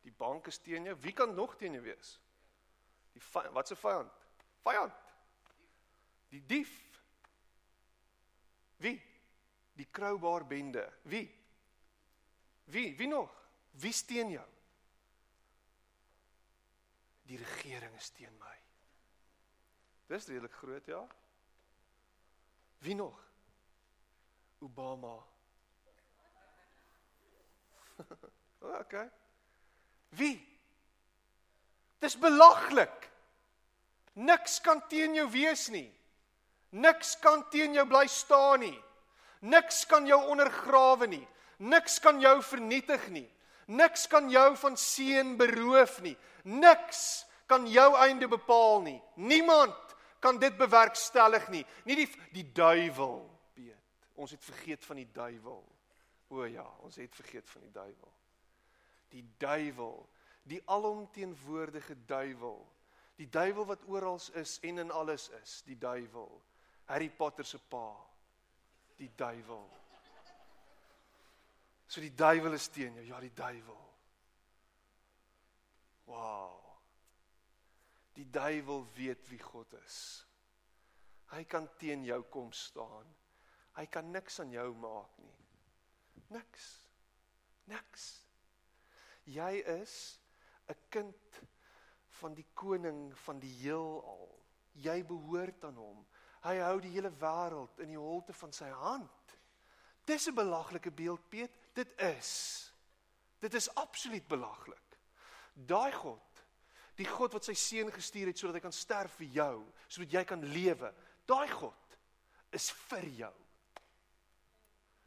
Die bank is teen jou. Wie kan nog teen jou wees? Die wat se vyand? Vyand. Die dief. Wie? Die Kroubaar bende. Wie? Wie? Wie nog? Wie steun jou? Die regering is teen my. Dis redelik groot, ja. Wie nog? Obama. <laughs> okay. Wie? Dis belaglik. Niks kan teen jou wees nie. Niks kan teen jou bly staan nie. Niks kan jou ondergrawe nie. Niks kan jou vernietig nie. Niks kan jou van seën beroof nie. Niks kan jou einde bepaal nie. Niemand kan dit bewerkstellig nie. Nie die die duiwel, Piet. Ons het vergeet van die duiwel. O ja, ons het vergeet van die duiwel. Die duiwel, die alomteenwoordige duiwel. Die duiwel wat oral is en in alles is, die duiwel. Harry Potter se pa die duiwel. So die duiwel is teen jou, ja die duiwel. Wow. Die duiwel weet wie God is. Hy kan teen jou kom staan. Hy kan niks aan jou maak nie. Niks. Niks. Jy is 'n kind van die koning van die heelal. Jy behoort aan hom. Hy hou die hele wêreld in die holte van sy hand. Dis 'n belaglike beeld, Piet. Dit is. Dit is absoluut belaglik. Daai God, die God wat sy seun gestuur het sodat hy kan sterf vir jou, sodat jy kan lewe. Daai God is vir jou.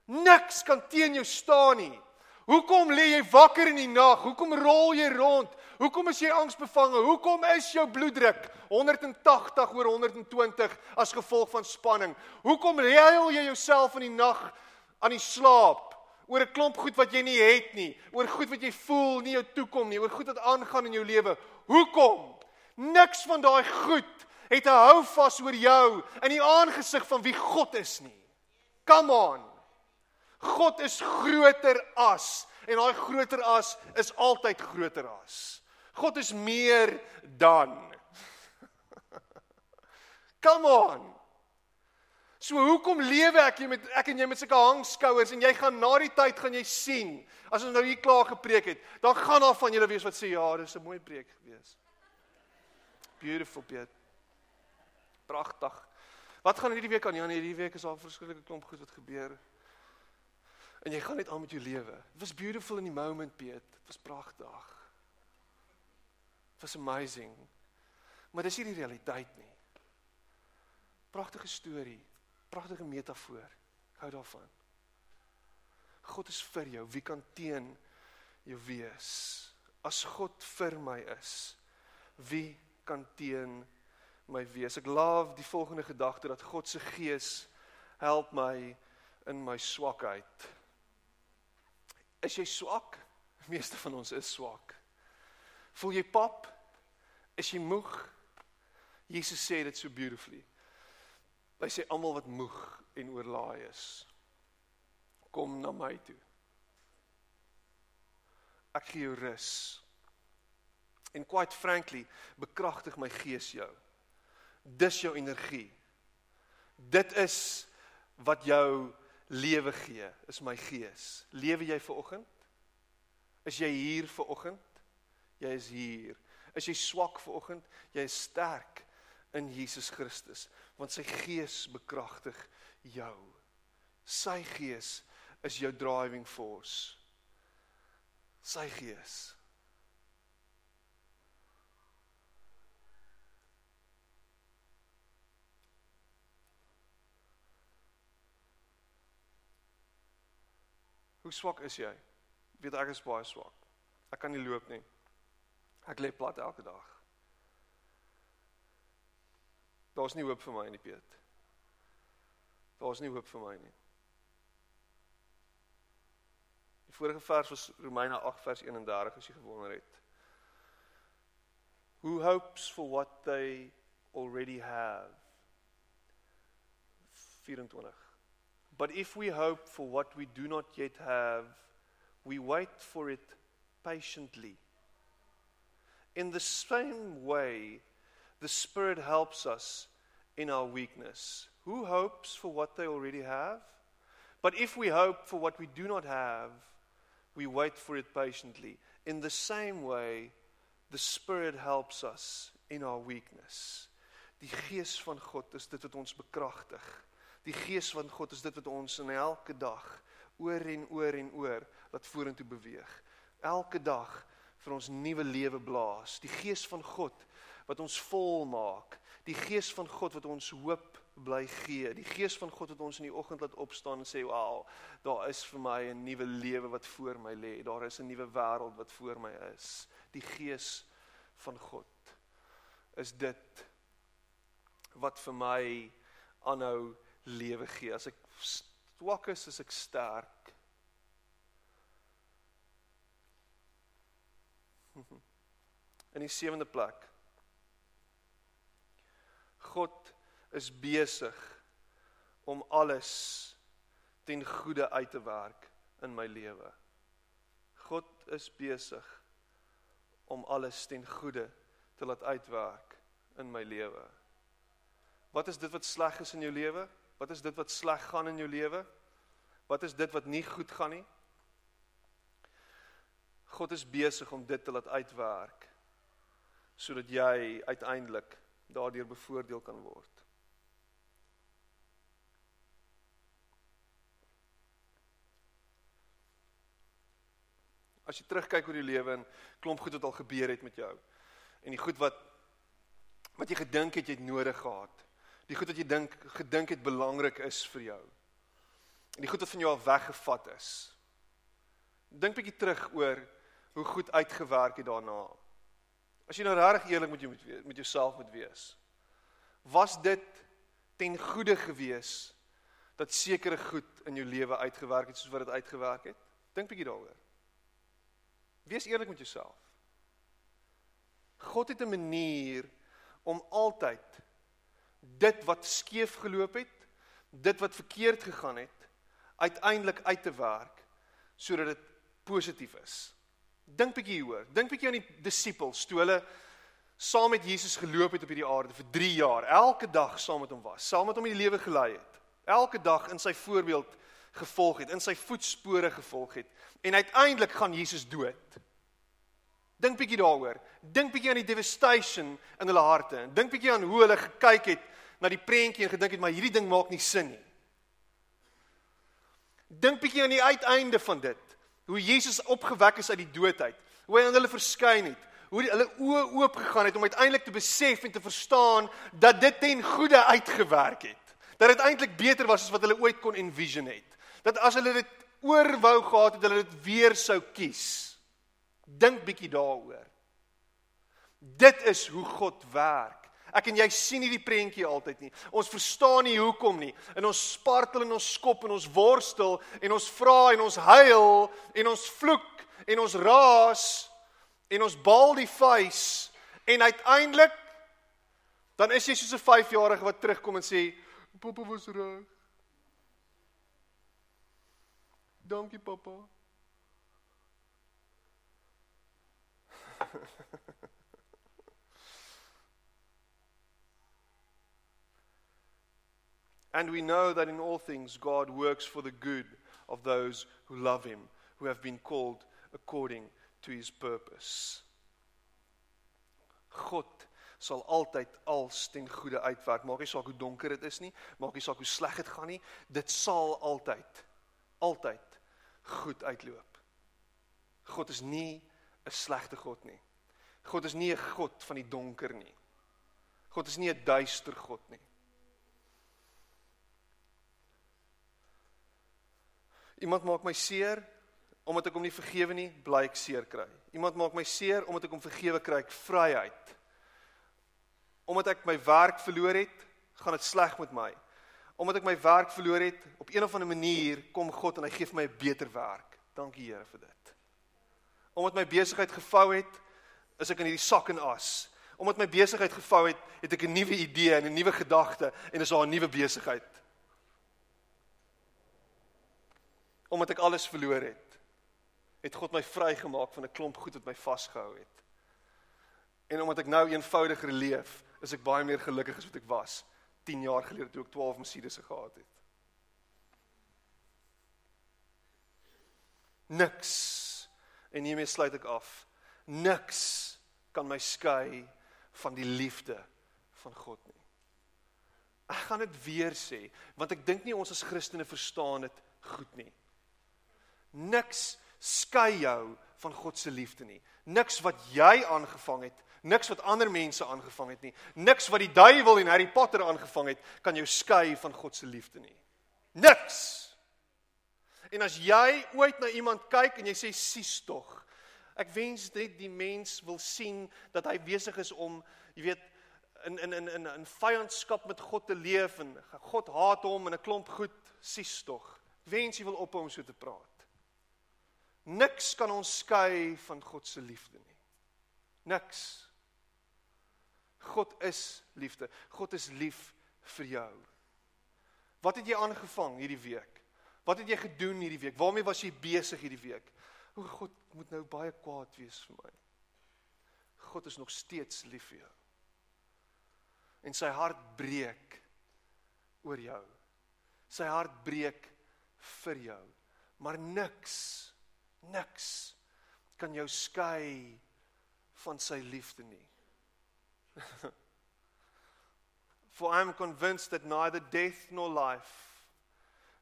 Niks kan teen jou staan nie. Hoekom lê jy wakker in die nag? Hoekom rol jy rond? Hoekom is jy angsbevange? Hoekom is jou bloeddruk 180 oor 120 as gevolg van spanning? Hoekom huil jy jouself in die nag aan die slaap oor 'n klomp goed wat jy nie het nie, oor goed wat jy voel nie jou toekom nie, oor goed wat aangaan in jou lewe? Hoekom? Niks van daai goed het 'n hou vas oor jou in die aangesig van wie God is nie. Come on. God is groter as en daai groter as is altyd groter as. God is meer dan. <laughs> Come on. So hoekom lewe ek jy met ek en jy met sulke hangskouers en jy gaan na die tyd gaan jy sien as ons nou hier klaar gepreek het, dan gaan daar van julle wees wat sê ja, dis 'n mooi preek gewees. Beautiful Piet. Pragtig. Wat gaan hierdie week aan? Ja, nee, hierdie week is al 'n verskriklike klomp goed wat gebeur. En jy gaan net aan met jou lewe. It was beautiful in the moment, Piet. Dit was pragtig. It was amazing. Maar dis nie die realiteit nie. Pragtige storie, pragtige metafoor. Hou daarvan. God is vir jou. Wie kan teen jou wees? As God vir my is, wie kan teen my wees? Ek love die volgende gedagte dat God se gees help my in my swakheid. Is jy swak? Die <laughs> meeste van ons is swak. Voel jy pap? Is jy moeg? Jesus sê dit so beautifully. Hy sê almal wat moeg en oorlaai is, kom na my toe. Ek gee jou rus. En quite frankly, bekragtig my gees jou. Dis jou energie. Dit is wat jou lewe gee, is my gees. Lewe jy ver oggend? Is jy hier ver oggend? Jy is hier. Is jy swak ver oggend? Jy is sterk in Jesus Christus want sy gees bekragtig jou. Sy gees is jou driving force. Sy gees. Hoe swak is jy? Weet ek is baie swak. Ek kan nie loop nie. Ek lê plat elke dag. Daar's nie hoop vir my in die Piet. Daar's nie hoop vir my nie. Die vorige vers was Romeine 8 vers 31 as jy gewonder het. Who hopes for what they already have? 24. But if we hope for what we do not yet have, we wait for it patiently. In the same way, the Spirit helps us in our weakness. Who hopes for what they already have? But if we hope for what we do not have, we wait for it patiently. In the same way, the Spirit helps us in our weakness. Die Gees van God is dit wat ons bekragtig. Die Gees van God is dit wat ons in elke dag oor en oor en oor laat vorentoe beweeg. Elke dag vir ons nuwe lewe blaas. Die Gees van God wat ons vol maak. Die Gees van God wat ons hoop bly gee. Die Gees van God wat ons in die oggend laat opstaan en sê, "Wow, daar is vir my 'n nuwe lewe wat voor my lê. Daar is 'n nuwe wêreld wat voor my is." Die Gees van God is dit wat vir my aanhou lewe gee. As ek swak is, is ek sterk. <laughs> In die sewende plek God is besig om alles ten goeie uit te werk in my lewe. God is besig om alles ten goeie te laat uitwerk in my lewe. Wat is dit wat sleg is in jou lewe? Wat is dit wat sleg gaan in jou lewe? Wat is dit wat nie goed gaan nie? God is besig om dit te laat uitwerk sodat jy uiteindelik daardeur bevoordeel kan word. As jy terugkyk oor jou lewe en klomp goed wat al gebeur het met jou en die goed wat wat jy gedink het jy het nodig gehad. Die goed wat jy dink gedink het belangrik is vir jou. En die goed wat van jou af weggevat is. Dink bietjie terug oor hoe goed uitgewerk het daarna. As jy nou regtig eerlik met jou moet wees, met jouself moet wees. Was dit ten goeie gewees dat sekere goed in jou lewe uitgewerk het soos wat dit uitgewerk het? Dink bietjie daaroor. Wees eerlik met jouself. God het 'n manier om altyd dit wat skeef geloop het, dit wat verkeerd gegaan het, uiteindelik uit te werk sodat dit positief is. Dink bietjie hieroor. Dink bietjie aan die disippels toe hulle saam met Jesus geloop het op hierdie aarde vir 3 jaar, elke dag saam met hom was, saam met hom in die lewe gelei het. Elke dag in sy voorbeeld gevolg het, in sy voetspore gevolg het en uiteindelik gaan Jesus dood. Dink bietjie daaroor. Dink bietjie aan die devastation in hulle harte. Dink bietjie aan hoe hulle gekyk het na die prentjie en gedink het maar hierdie ding maak nie sin nie. Dink bietjie aan die uiteinde van dit. Hoe Jesus opgewek is uit die dood uit. Hoe hy aan hulle verskyn het. Hoe hulle oë oop gegaan het om uiteindelik te besef en te verstaan dat dit ten goeie uitgewerk het. Dat dit eintlik beter was as wat hulle ooit kon envision het. Dat as hulle dit oorwou gehad het, hulle dit weer sou kies. Dink bietjie daaroor. Dit is hoe God werk. Ek en jy sien nie die prentjie altyd nie. Ons verstaan nie hoekom nie. En ons spartel en ons skop en ons worstel en ons vra en ons huil en ons vloek en ons raas en ons baal die face en uiteindelik dan is jy soos 'n 5-jarige wat terugkom en sê pappa was reg. Dankie pappa. <laughs> And we know that in all things God works for the good of those who love him, who have been called according to his purpose. God sal altyd als ten goeie uitwerk. Maak nie saak hoe donker dit is nie, maak nie saak hoe sleg dit gaan nie, dit sal altyd altyd goed uitloop. God is nie 'n slegte God nie. God is nie 'n God van die donker nie. God is nie 'n duister God nie. Iemand maak my seer omdat ek hom nie vergewe nie, bly ek seer kry. Iemand maak my seer omdat ek hom vergewe kry, ek vryheid. Omdat ek my werk verloor het, gaan dit sleg met my. Omdat ek my werk verloor het, op een of ander manier kom God en hy gee vir my 'n beter werk. Dankie Here vir dit. Omdat my besigheid gevou het, is ek in hierdie sak en as. Omdat my besigheid gevou het, het ek 'n nuwe idee en 'n nuwe gedagte en is daar 'n nuwe besigheid. Omdat ek alles verloor het, het God my vrygemaak van 'n klomp goed wat my vasgehou het. En omdat ek nou eenvoudiger leef, is ek baie meer gelukkig as wat ek was 10 jaar gelede toe ek 12 Mercedes gehad het. Niks. En hiermee sluit ek af. Niks kan my skei van die liefde van God nie. Ek gaan dit weer sê, want ek dink nie ons as Christene verstaan dit goed nie. Niks skei jou van God se liefde nie. Niks wat jy aangevang het, niks wat ander mense aangevang het nie, niks wat die duiwel en Harry Potter aangevang het, kan jou skei van God se liefde nie. Niks. En as jy ooit na iemand kyk en jy sê sies tog. Ek wens net die mens wil sien dat hy besig is om, jy weet, in in in in in vyandskap met God te leef en God haat hom en 'n klomp goed sies tog. Wens jy wil ophou om so te praat. Niks kan ons skei van God se liefde nie. Niks. God is liefde. God is lief vir jou. Wat het jy aangevang hierdie week? Wat het jy gedoen hierdie week? Waarmee was jy besig hierdie week? O God moet nou baie kwaad wees vir my. God is nog steeds lief vir jou. En sy hart breek oor jou. Sy hart breek vir jou. Maar niks niks kan jou skei van sy liefde nie. <laughs> For I am convinced that neither death nor life,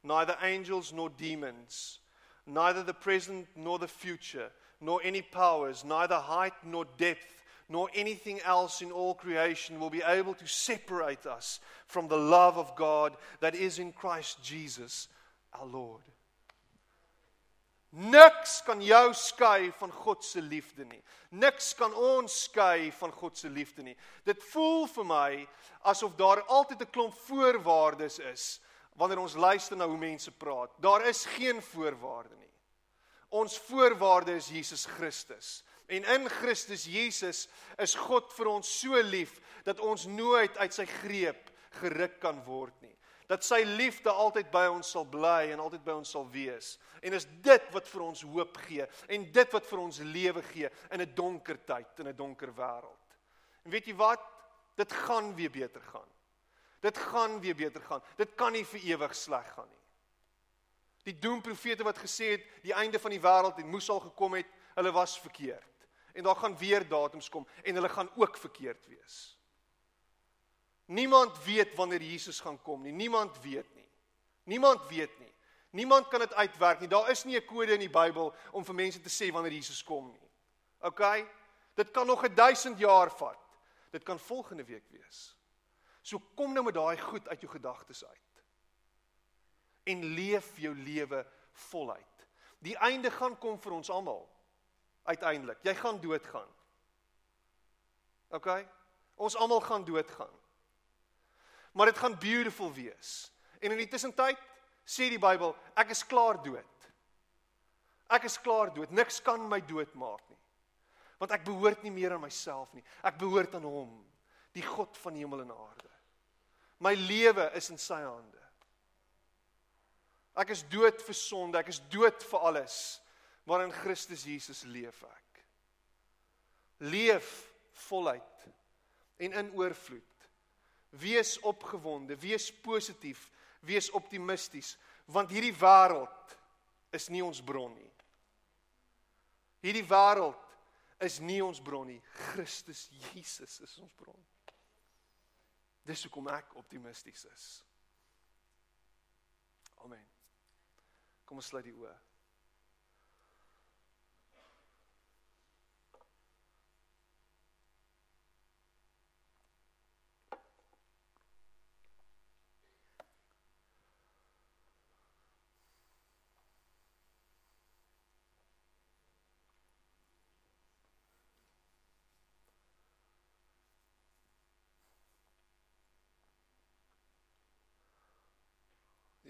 neither angels nor demons, neither the present nor the future, nor any powers, neither height nor depth, nor anything else in all creation will be able to separate us from the love of God that is in Christ Jesus our Lord. Niks kan jou skei van God se liefde nie. Niks kan ons skei van God se liefde nie. Dit voel vir my asof daar altyd 'n klomp voorwaardes is wanneer ons luister na hoe mense praat. Daar is geen voorwaarde nie. Ons voorwaarde is Jesus Christus. En in Christus Jesus is God vir ons so lief dat ons nooit uit sy greep geruk kan word nie. Dat sy liefde altyd by ons sal bly en altyd by ons sal wees. En is dit wat vir ons hoop gee en dit wat vir ons lewe gee in 'n donker tyd, in 'n donker wêreld. En weet jy wat? Dit gaan weer beter gaan. Dit gaan weer beter gaan. Dit kan nie vir ewig sleg gaan nie. Die doemprofete wat gesê het die einde van die wêreld en moes al gekom het, hulle was verkeerd. En daar gaan weer datums kom en hulle gaan ook verkeerd wees. Niemand weet wanneer Jesus gaan kom nie. Niemand weet nie. Niemand weet nie. Niemand kan dit uitwerk nie. Daar is nie 'n kode in die Bybel om vir mense te sê wanneer Jesus kom nie. OK? Dit kan nog 'n 1000 jaar vat. Dit kan volgende week wees. So kom nou met daai goed uit jou gedagtes uit en leef jou lewe voluit. Die einde gaan kom vir ons almal. Uiteindelik, jy gaan doodgaan. OK? Ons almal gaan doodgaan. Maar dit gaan beautiful wees. En in die tussentyd sê die Bybel, ek is klaar dood. Ek is klaar dood. Niks kan my doodmaak nie. Want ek behoort nie meer aan myself nie. Ek behoort aan Hom, die God van hemel en aarde. My lewe is in Sy hande. Ek is dood vir sonde, ek is dood vir alles, maar in Christus Jesus leef ek. Leef voluit en in oorvloed. Wees opgewonde, wees positief, wees optimisties, want hierdie wêreld is nie ons bron nie. Hierdie wêreld is nie ons bron nie. Christus Jesus is ons bron. Dis hoekom ek optimisties is. Amen. Kom ons sluit die oë.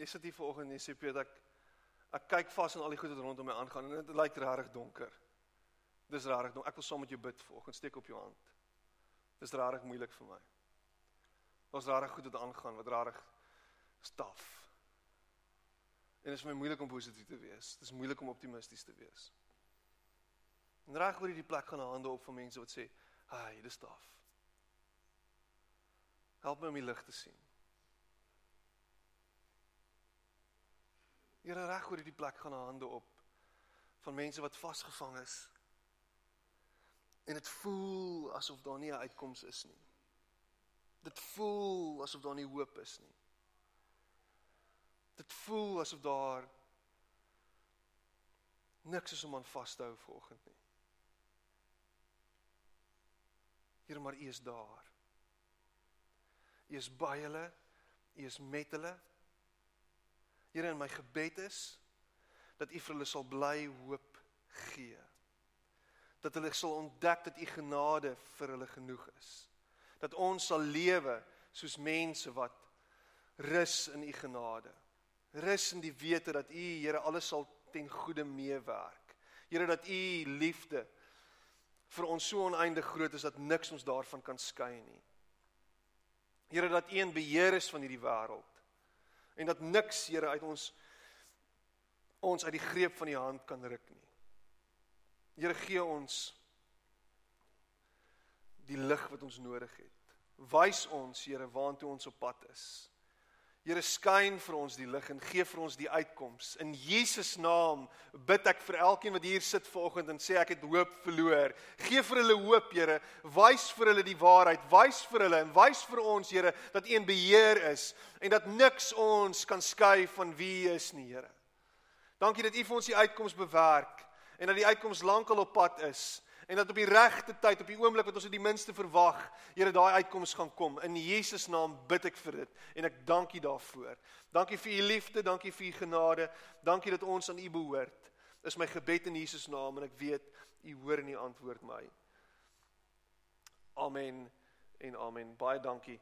Jy sit hier vanoggend en jy sê Piet ek Ek kyk vas in al die goed wat rondom my aangaan en dit lyk regtig donker. Dis regtig donker. Ek wil saam met jou bid vanoggend. Steek op jou hand. Dis regtig moeilik vir my. Ons regtig goed wat aangaan, wat regtig staf. En dit is my moeilik om positief te wees. Dit is moeilik om optimisties te wees. En reg oor hierdie plek gaan hande op van mense wat sê, "Haai, dis staf." Help my om die lig te sien. Here reg oor hierdie plek gaan hande op van mense wat vasgevang is. En dit voel asof daar nie 'n uitkoms is nie. Dit voel asof daar nie hoop is nie. Dit voel asof daar niks is om aan vas te hou vanoggend nie. Here, maar U is daar. U is by hulle. U is met hulle. Here in my gebed is dat U vir hulle sal bly hoop gee. Dat hulle sal ontdek dat U genade vir hulle genoeg is. Dat ons sal lewe soos mense wat rus in U genade. Rus in die wete dat U Here alles sal ten goeie meewerk. Here dat U liefde vir ons so oneindig groot is dat niks ons daarvan kan skei nie. Here dat U in beheer is van hierdie wêreld en dat niks Here uit ons ons uit die greep van U hand kan ruk nie. Here gee ons die lig wat ons nodig het. Wys ons Here waantoe ons op pad is. Here skyn vir ons die lig en gee vir ons die uitkoms. In Jesus naam bid ek vir elkeen wat hier sit vanoggend en sê ek het hoop verloor. Gee vir hulle hoop, Here. Wys vir hulle die waarheid. Wys vir hulle en wys vir ons, Here, dat U in beheer is en dat niks ons kan skei van wie U is nie, Here. Dankie dat U vir ons die uitkoms bewerk en dat die uitkoms lankal op pad is en dat op die regte tyd, op die oomblik wat ons dit die minste verwag, Here daai uitkoms gaan kom. In Jesus naam bid ek vir dit en ek dank U daarvoor. Dankie vir U liefde, dankie vir U genade. Dankie dat ons aan U behoort. Is my gebed in Jesus naam en ek weet U hoor en U antwoord my. Amen en amen. Baie dankie